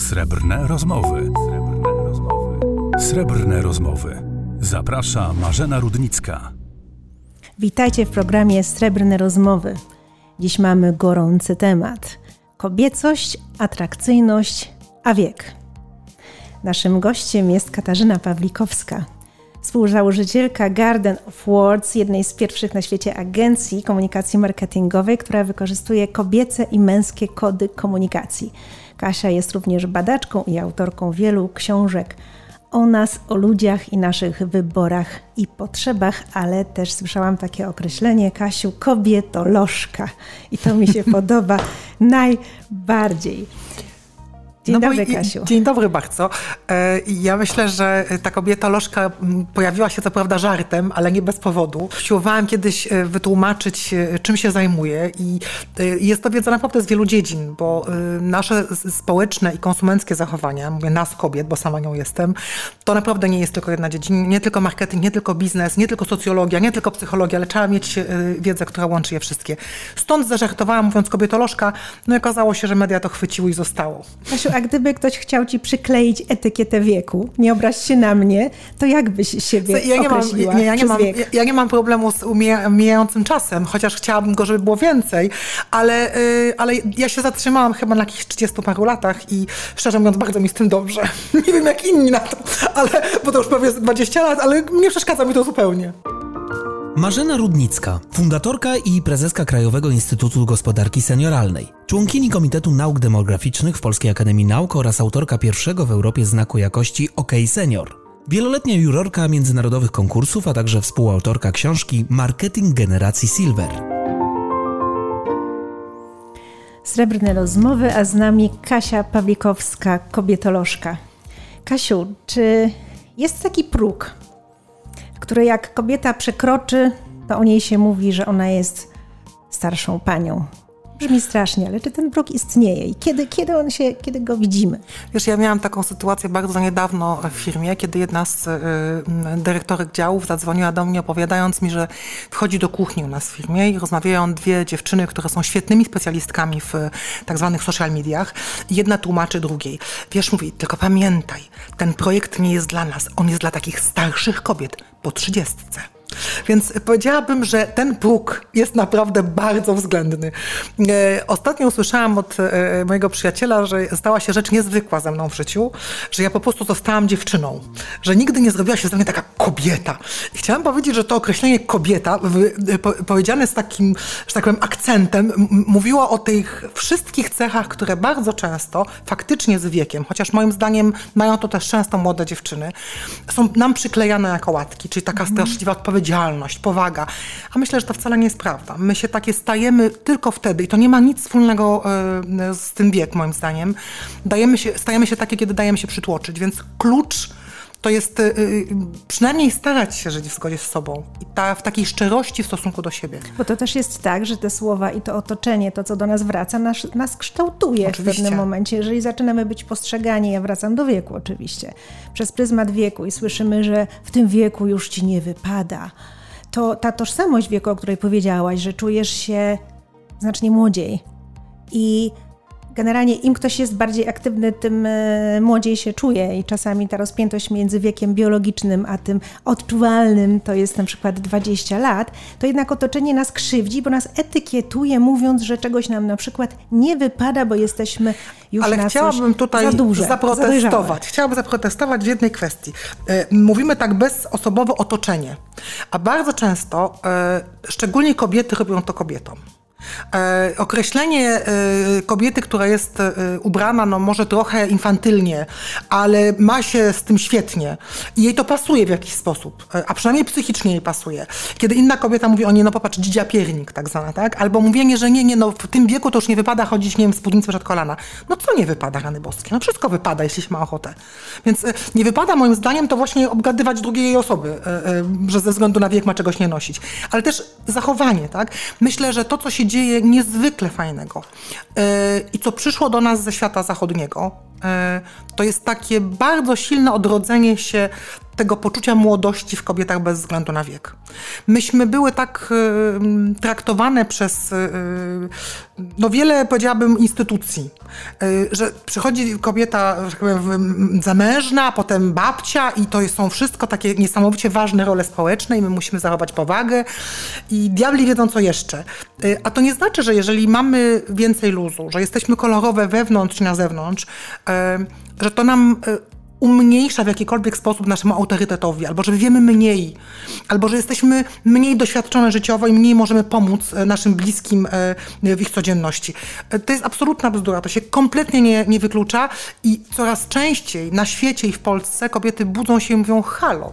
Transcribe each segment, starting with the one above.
Srebrne rozmowy. Srebrne rozmowy. Srebrne rozmowy. Zaprasza Marzena Rudnicka. Witajcie w programie Srebrne rozmowy. Dziś mamy gorący temat: kobiecość, atrakcyjność, a wiek. Naszym gościem jest Katarzyna Pawlikowska, współzałożycielka Garden of Words, jednej z pierwszych na świecie agencji komunikacji marketingowej, która wykorzystuje kobiece i męskie kody komunikacji. Kasia jest również badaczką i autorką wielu książek o nas, o ludziach i naszych wyborach i potrzebach, ale też słyszałam takie określenie, Kasiu, kobietolożka. I to mi się podoba najbardziej. Dzień no dobry, Kasiu. Dzień dobry bardzo. E, ja myślę, że ta kobieta lożka pojawiła się co prawda żartem, ale nie bez powodu. Siłowałam kiedyś e, wytłumaczyć, e, czym się zajmuję i jest to wiedza naprawdę z wielu dziedzin, bo nasze społeczne i konsumenckie zachowania, mówię nas kobiet, bo sama nią jestem, to naprawdę nie jest tylko jedna dziedzina, nie tylko marketing, nie tylko biznes, nie tylko socjologia, nie tylko psychologia, ale trzeba mieć wiedzę, która łączy je wszystkie. Stąd zażartowałam mówiąc kobietolożka, no i okazało się, że media to chwyciły i zostało. Kasiu, a gdyby ktoś chciał ci przykleić etykietę wieku, nie obraź się na mnie, to jak byś siebie ja nie określiła mam, nie, ja, nie mam, ja, ja, nie mam problemu z mijającym czasem, chociaż chciałabym go, żeby było więcej, ale, yy, ale ja się zatrzymałam chyba na jakichś 30 paru latach i szczerze mówiąc bardzo mi z tym dobrze. nie wiem jak inni na to, ale, bo to już prawie 20 lat, ale nie przeszkadza mi to zupełnie. Marzena Rudnicka, fundatorka i prezeska Krajowego Instytutu Gospodarki Senioralnej, członkini Komitetu Nauk Demograficznych w Polskiej Akademii Nauk oraz autorka pierwszego w Europie znaku jakości OK Senior. Wieloletnia jurorka międzynarodowych konkursów, a także współautorka książki Marketing Generacji Silver. Srebrne rozmowy, a z nami Kasia Pawlikowska, kobietolożka. Kasiu, czy jest taki próg, które jak kobieta przekroczy, to o niej się mówi, że ona jest starszą panią. Brzmi strasznie, ale czy ten próg istnieje i kiedy, kiedy on się, kiedy go widzimy? Wiesz, ja miałam taką sytuację bardzo niedawno w firmie, kiedy jedna z y, dyrektorek działów zadzwoniła do mnie opowiadając mi, że wchodzi do kuchni u nas w firmie i rozmawiają dwie dziewczyny, które są świetnymi specjalistkami w tak zwanych social mediach. Jedna tłumaczy drugiej. Wiesz, mówi, tylko pamiętaj, ten projekt nie jest dla nas, on jest dla takich starszych kobiet po trzydziestce. Więc powiedziałabym, że ten próg jest naprawdę bardzo względny. E, ostatnio usłyszałam od e, mojego przyjaciela, że stała się rzecz niezwykła ze mną w życiu, że ja po prostu zostałam dziewczyną, że nigdy nie zrobiła się ze mnie taka kobieta. I chciałam powiedzieć, że to określenie kobieta, powiedziane z takim, że tak powiem, akcentem, mówiło o tych wszystkich cechach, które bardzo często, faktycznie z wiekiem, chociaż moim zdaniem mają to też często młode dziewczyny, są nam przyklejane jako łatki, czyli taka mhm. straszliwa odpowiedzialność odpowiedzialność, powaga. A myślę, że to wcale nie jest prawda. My się takie stajemy tylko wtedy i to nie ma nic wspólnego e, z tym wiek, moim zdaniem. Dajemy się, stajemy się takie, kiedy dajemy się przytłoczyć, więc klucz to jest y, przynajmniej starać się żyć w zgodzie z sobą i ta, w takiej szczerości w stosunku do siebie. Bo to też jest tak, że te słowa i to otoczenie, to co do nas wraca, nas, nas kształtuje oczywiście. w pewnym momencie. Jeżeli zaczynamy być postrzegani, ja wracam do wieku oczywiście, przez pryzmat wieku i słyszymy, że w tym wieku już ci nie wypada, to ta tożsamość wieku, o której powiedziałaś, że czujesz się znacznie młodziej. I generalnie im ktoś jest bardziej aktywny, tym e, młodziej się czuje i czasami ta rozpiętość między wiekiem biologicznym a tym odczuwalnym, to jest na przykład 20 lat, to jednak otoczenie nas krzywdzi, bo nas etykietuje, mówiąc, że czegoś nam na przykład nie wypada, bo jesteśmy już Ale na chciałabym tutaj za duże, zaprotestować. Chciałabym zaprotestować w jednej kwestii. E, mówimy tak bezosobowo otoczenie, a bardzo często, e, szczególnie kobiety robią to kobietom. E, określenie e, kobiety, która jest e, ubrana, no może trochę infantylnie, ale ma się z tym świetnie i jej to pasuje w jakiś sposób, a przynajmniej psychicznie jej pasuje. Kiedy inna kobieta mówi o nie, no popatrz, dzidzia piernik tak zwana, tak? Albo mówienie, że nie, nie, no w tym wieku to już nie wypada chodzić, nie wiem, w spódnicy przed kolana. No co nie wypada, rany boskie? No wszystko wypada, jeśli się ma ochotę. Więc nie wypada moim zdaniem to właśnie obgadywać drugiej osoby, że ze względu na wiek ma czegoś nie nosić. Ale też zachowanie, tak? Myślę, że to, co się dzieje niezwykle fajnego. E, i co przyszło do nas ze świata zachodniego, to jest takie bardzo silne odrodzenie się tego poczucia młodości w kobietach bez względu na wiek. Myśmy były tak y, traktowane przez y, no wiele, powiedziałabym, instytucji, że przychodzi kobieta, tak zamężna, potem babcia i to są wszystko takie niesamowicie ważne role społeczne i my musimy zachować powagę i diabli wiedzą co jeszcze. A to nie znaczy, że jeżeli mamy więcej luzu, że jesteśmy kolorowe wewnątrz czy na zewnątrz, że to nam umniejsza w jakikolwiek sposób naszemu autorytetowi, albo że wiemy mniej, albo że jesteśmy mniej doświadczone życiowo i mniej możemy pomóc e, naszym bliskim e, w ich codzienności. E, to jest absolutna bzdura, to się kompletnie nie, nie wyklucza i coraz częściej na świecie i w Polsce kobiety budzą się i mówią halo.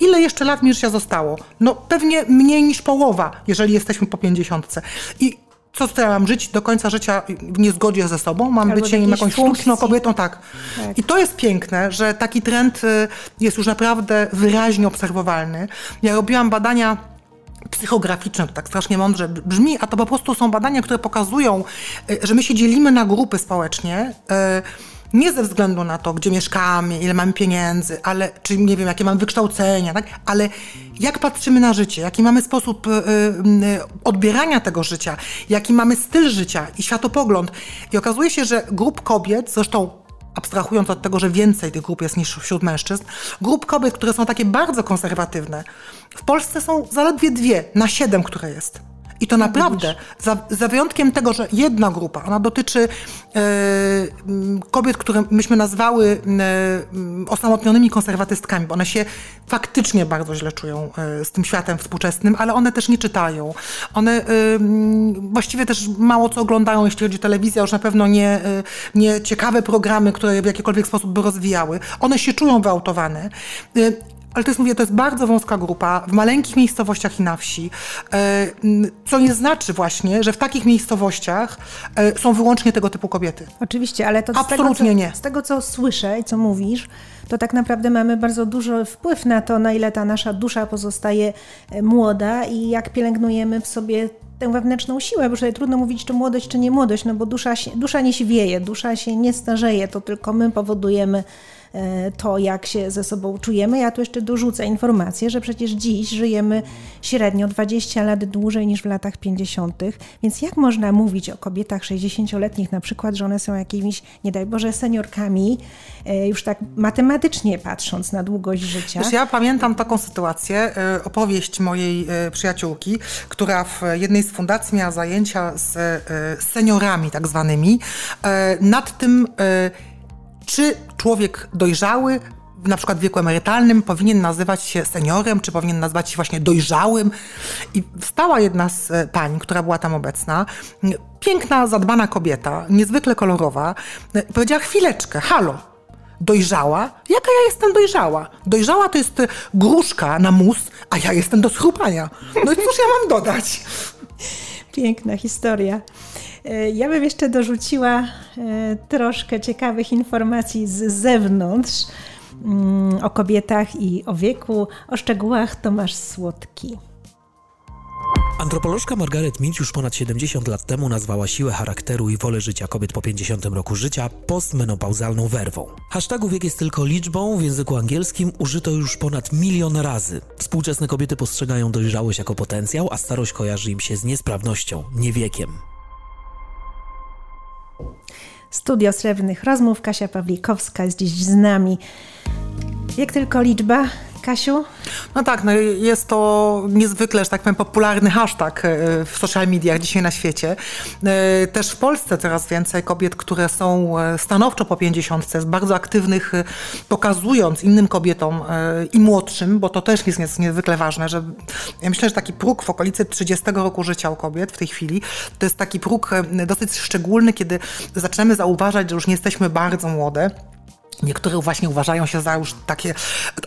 Ile jeszcze lat mi życia zostało? No pewnie mniej niż połowa, jeżeli jesteśmy po pięćdziesiątce. I co mam żyć do końca życia w niezgodzie ze sobą? Mam Albo być jakąś funkcji. sztuczną kobietą? Tak. tak. I to jest piękne, że taki trend y, jest już naprawdę wyraźnie obserwowalny. Ja robiłam badania psychograficzne, to tak strasznie mądrze brzmi, a to po prostu są badania, które pokazują, y, że my się dzielimy na grupy społecznie, y, nie ze względu na to, gdzie mieszkamy, ile mamy pieniędzy, ale czy nie wiem, jakie mamy wykształcenia, tak? ale jak patrzymy na życie, jaki mamy sposób y, y, odbierania tego życia, jaki mamy styl życia i światopogląd. I okazuje się, że grup kobiet, zresztą abstrahując od tego, że więcej tych grup jest niż wśród mężczyzn, grup kobiet, które są takie bardzo konserwatywne, w Polsce są zaledwie dwie na siedem, które jest. I to naprawdę, za, za, wyjątkiem tego, że jedna grupa, ona dotyczy e, kobiet, które myśmy nazwały e, osamotnionymi konserwatystkami, bo one się faktycznie bardzo źle czują e, z tym światem współczesnym, ale one też nie czytają. One e, właściwie też mało co oglądają, jeśli chodzi o telewizję, już na pewno nie, e, nie ciekawe programy, które w jakikolwiek sposób by rozwijały. One się czują wyautowane. Ale to jest, mówię, to jest bardzo wąska grupa, w maleńkich miejscowościach i na wsi, e, co nie znaczy właśnie, że w takich miejscowościach e, są wyłącznie tego typu kobiety. Oczywiście, ale to Absolutnie z tego, co, nie. z tego, co słyszę i co mówisz, to tak naprawdę mamy bardzo duży wpływ na to, na ile ta nasza dusza pozostaje e, młoda i jak pielęgnujemy w sobie tę wewnętrzną siłę, bo tutaj trudno mówić, czy młodość, czy nie młodość, no bo dusza, się, dusza nie siwieje, dusza się nie starzeje, to tylko my powodujemy to, jak się ze sobą czujemy. Ja tu jeszcze dorzucę informację, że przecież dziś żyjemy średnio 20 lat dłużej niż w latach 50., więc jak można mówić o kobietach 60-letnich na przykład, że one są jakimiś, nie daj Boże, seniorkami, e, już tak matematycznie patrząc na długość życia. Wiesz, ja pamiętam taką sytuację, e, opowieść mojej przyjaciółki, która w jednej z fundacji miała zajęcia z seniorami tak zwanymi, nad tym, czy człowiek dojrzały, na przykład w wieku emerytalnym, powinien nazywać się seniorem, czy powinien nazywać się właśnie dojrzałym. I wstała jedna z e, pań, która była tam obecna, piękna, zadbana kobieta, niezwykle kolorowa, e, powiedziała: Chwileczkę, halo. Dojrzała? Jaka ja jestem dojrzała? Dojrzała to jest gruszka na mus, a ja jestem do schrupania. No i cóż ja mam dodać? Piękna historia. E, ja bym jeszcze dorzuciła e, troszkę ciekawych informacji z zewnątrz mm, o kobietach i o wieku. O szczegółach Tomasz Słodki. Antropolożka Margaret Mead już ponad 70 lat temu nazwała siłę charakteru i wolę życia kobiet po 50 roku życia postmenopauzalną werwą. Hashtagu wiek jest tylko liczbą, w języku angielskim użyto już ponad milion razy. Współczesne kobiety postrzegają dojrzałość jako potencjał, a starość kojarzy im się z niesprawnością, nie wiekiem. Studio Srebrnych Rozmów, Kasia Pawlikowska jest dziś z nami. Jak tylko liczba, Kasiu? No tak, no jest to niezwykle, że tak powiem, popularny hashtag e, w social mediach dzisiaj na świecie. E, też w Polsce coraz więcej kobiet, które są e, stanowczo po 50, jest bardzo aktywnych, pokazując innym kobietom i młodszym, bo to też jest niezwykle ważne, że ja myślę, że taki próg w okolicy 30 roku życia u kobiet w tej chwili, to jest taki próg dosyć szczególny, kiedy zaczynamy zauważać, że już nie jesteśmy bardzo młode, Niektóre właśnie uważają się za już takie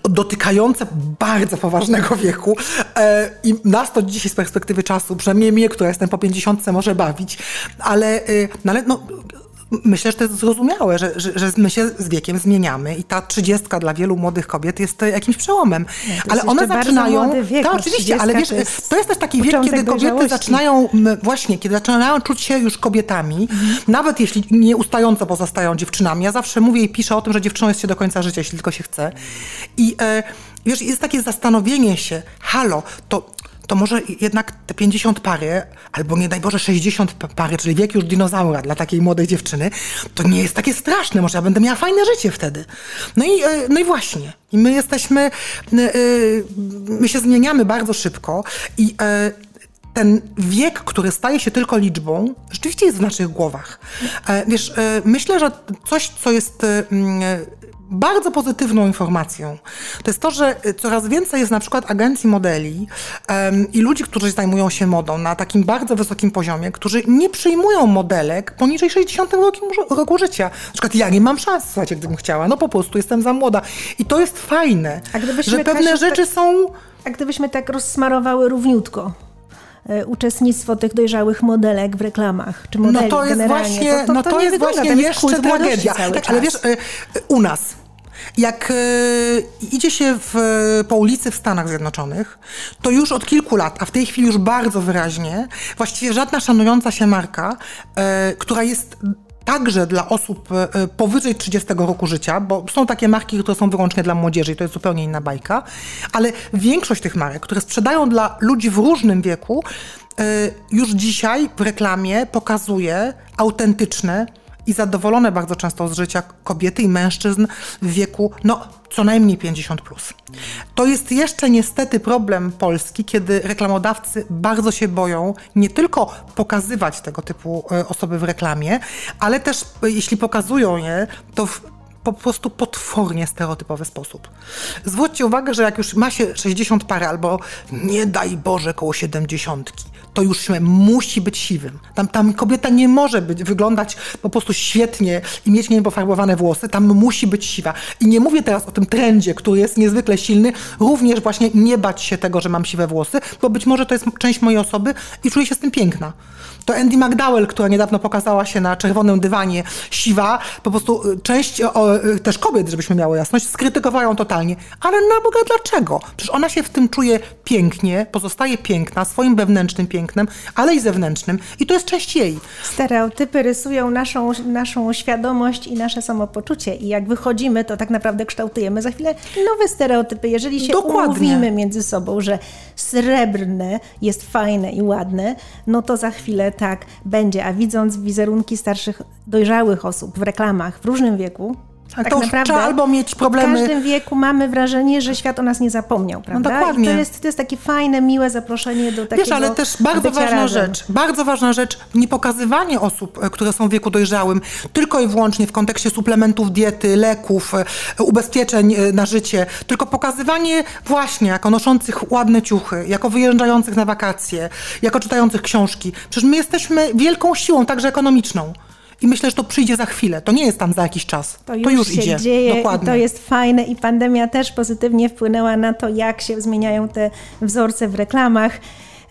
dotykające bardzo poważnego wieku e, i nas to dzisiaj z perspektywy czasu, przynajmniej mnie, która jestem po 50, może bawić, ale, e, no, ale no, Myślę, że to jest zrozumiałe, że, że, że my się z wiekiem zmieniamy i ta trzydziestka dla wielu młodych kobiet jest jakimś przełomem. No, ale one zaczynają. Wiek, tak, oczywiście, ale wiesz, to jest, to jest też taki wiek, kiedy kobiety dojrzałości. zaczynają, właśnie, kiedy zaczynają czuć się już kobietami, mhm. nawet jeśli nieustająco pozostają dziewczynami. Ja zawsze mówię i piszę o tym, że dziewczyną jest się do końca życia, jeśli tylko się chce. I e, wiesz, jest takie zastanowienie się, halo, to to może jednak te 50 pary, albo nie daj Boże 60 pary, czyli wiek już dinozaura dla takiej młodej dziewczyny, to nie jest takie straszne, może ja będę miała fajne życie wtedy. No i, e, no i właśnie. I my jesteśmy, e, my się zmieniamy bardzo szybko i e, ten wiek, który staje się tylko liczbą, rzeczywiście jest w naszych głowach. Wiesz, myślę, że coś, co jest bardzo pozytywną informacją, to jest to, że coraz więcej jest na przykład agencji modeli um, i ludzi, którzy zajmują się modą na takim bardzo wysokim poziomie, którzy nie przyjmują modelek poniżej 60 roku, roku życia. Na przykład ja nie mam szans, słuchajcie, gdybym chciała, no po prostu jestem za młoda. I to jest fajne, że pewne rzeczy tak, są... A gdybyśmy tak rozsmarowały równiutko, e, uczestnictwo tych dojrzałych modelek w reklamach, czy modeli No to jest generalnie. właśnie, to, to, no to, to jest właśnie jeszcze tragedia. Tak, ale wiesz, e, u nas jak e, idzie się w, po ulicy w Stanach Zjednoczonych, to już od kilku lat, a w tej chwili już bardzo wyraźnie, właściwie żadna szanująca się marka, e, która jest także dla osób e, powyżej 30 roku życia, bo są takie marki, które są wyłącznie dla młodzieży i to jest zupełnie inna bajka, ale większość tych marek, które sprzedają dla ludzi w różnym wieku, e, już dzisiaj w reklamie pokazuje autentyczne, i zadowolone bardzo często z życia kobiety i mężczyzn w wieku no, co najmniej 50. Plus. To jest jeszcze niestety problem Polski, kiedy reklamodawcy bardzo się boją nie tylko pokazywać tego typu e, osoby w reklamie, ale też e, jeśli pokazują je, to w po prostu potwornie stereotypowy sposób. Zwróćcie uwagę, że jak już ma się 60 parę albo nie daj Boże koło 70, to już musi być siwym. Tam, tam kobieta nie może być, wyglądać po prostu świetnie i mieć niepofarbowane włosy, tam musi być siwa. I nie mówię teraz o tym trendzie, który jest niezwykle silny, również właśnie nie bać się tego, że mam siwe włosy, bo być może to jest część mojej osoby i czuję się z tym piękna. To Andy McDowell, która niedawno pokazała się na czerwonym dywanie, siwa, po prostu y, część o, też kobiet, żebyśmy miały jasność, skrytykowają totalnie. Ale na Boga dlaczego? Przecież ona się w tym czuje pięknie, pozostaje piękna, swoim wewnętrznym pięknem, ale i zewnętrznym i to jest część jej. Stereotypy rysują naszą, naszą świadomość i nasze samopoczucie i jak wychodzimy, to tak naprawdę kształtujemy za chwilę nowe stereotypy. Jeżeli się Dokładnie. umówimy między sobą, że srebrne jest fajne i ładne, no to za chwilę tak będzie, a widząc wizerunki starszych, dojrzałych osób w reklamach w różnym wieku, tak to naprawdę albo mieć problemy. W każdym wieku mamy wrażenie, że świat o nas nie zapomniał, no prawda? No dokładnie. I to jest, to jest takie fajne, miłe zaproszenie do takiego Wiesz, ale też bardzo ważna razem. rzecz, bardzo ważna rzecz, nie pokazywanie osób, e, które są w wieku dojrzałym, tylko i wyłącznie w kontekście suplementów diety, leków, e, ubezpieczeń e, na życie, tylko pokazywanie właśnie jako noszących ładne ciuchy, jako wyjeżdżających na wakacje, jako czytających książki. Przecież my jesteśmy wielką siłą, także ekonomiczną. I myślę, że to przyjdzie za chwilę. To nie jest tam za jakiś czas. To już, to już się idzie. dzieje Dokładnie. to jest fajne i pandemia też pozytywnie wpłynęła na to, jak się zmieniają te wzorce w reklamach.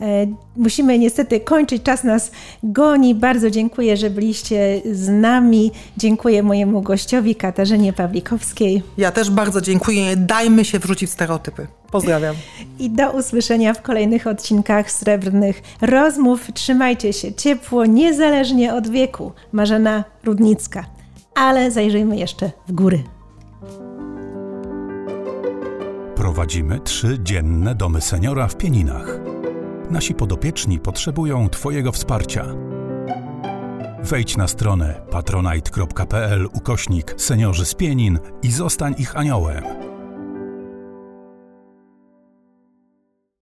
E, musimy niestety kończyć, czas nas goni. Bardzo dziękuję, że byliście z nami. Dziękuję mojemu gościowi Katarzynie Pawlikowskiej. Ja też bardzo dziękuję. Dajmy się wrzucić stereotypy. Pozdrawiam. I do usłyszenia w kolejnych odcinkach Srebrnych Rozmów. Trzymajcie się ciepło, niezależnie od wieku. Marzena Rudnicka. Ale zajrzyjmy jeszcze w góry. Prowadzimy trzy dzienne domy seniora w Pieninach. Nasi podopieczni potrzebują Twojego wsparcia. Wejdź na stronę patronite.pl ukośnik seniorzy z Pienin i zostań ich aniołem.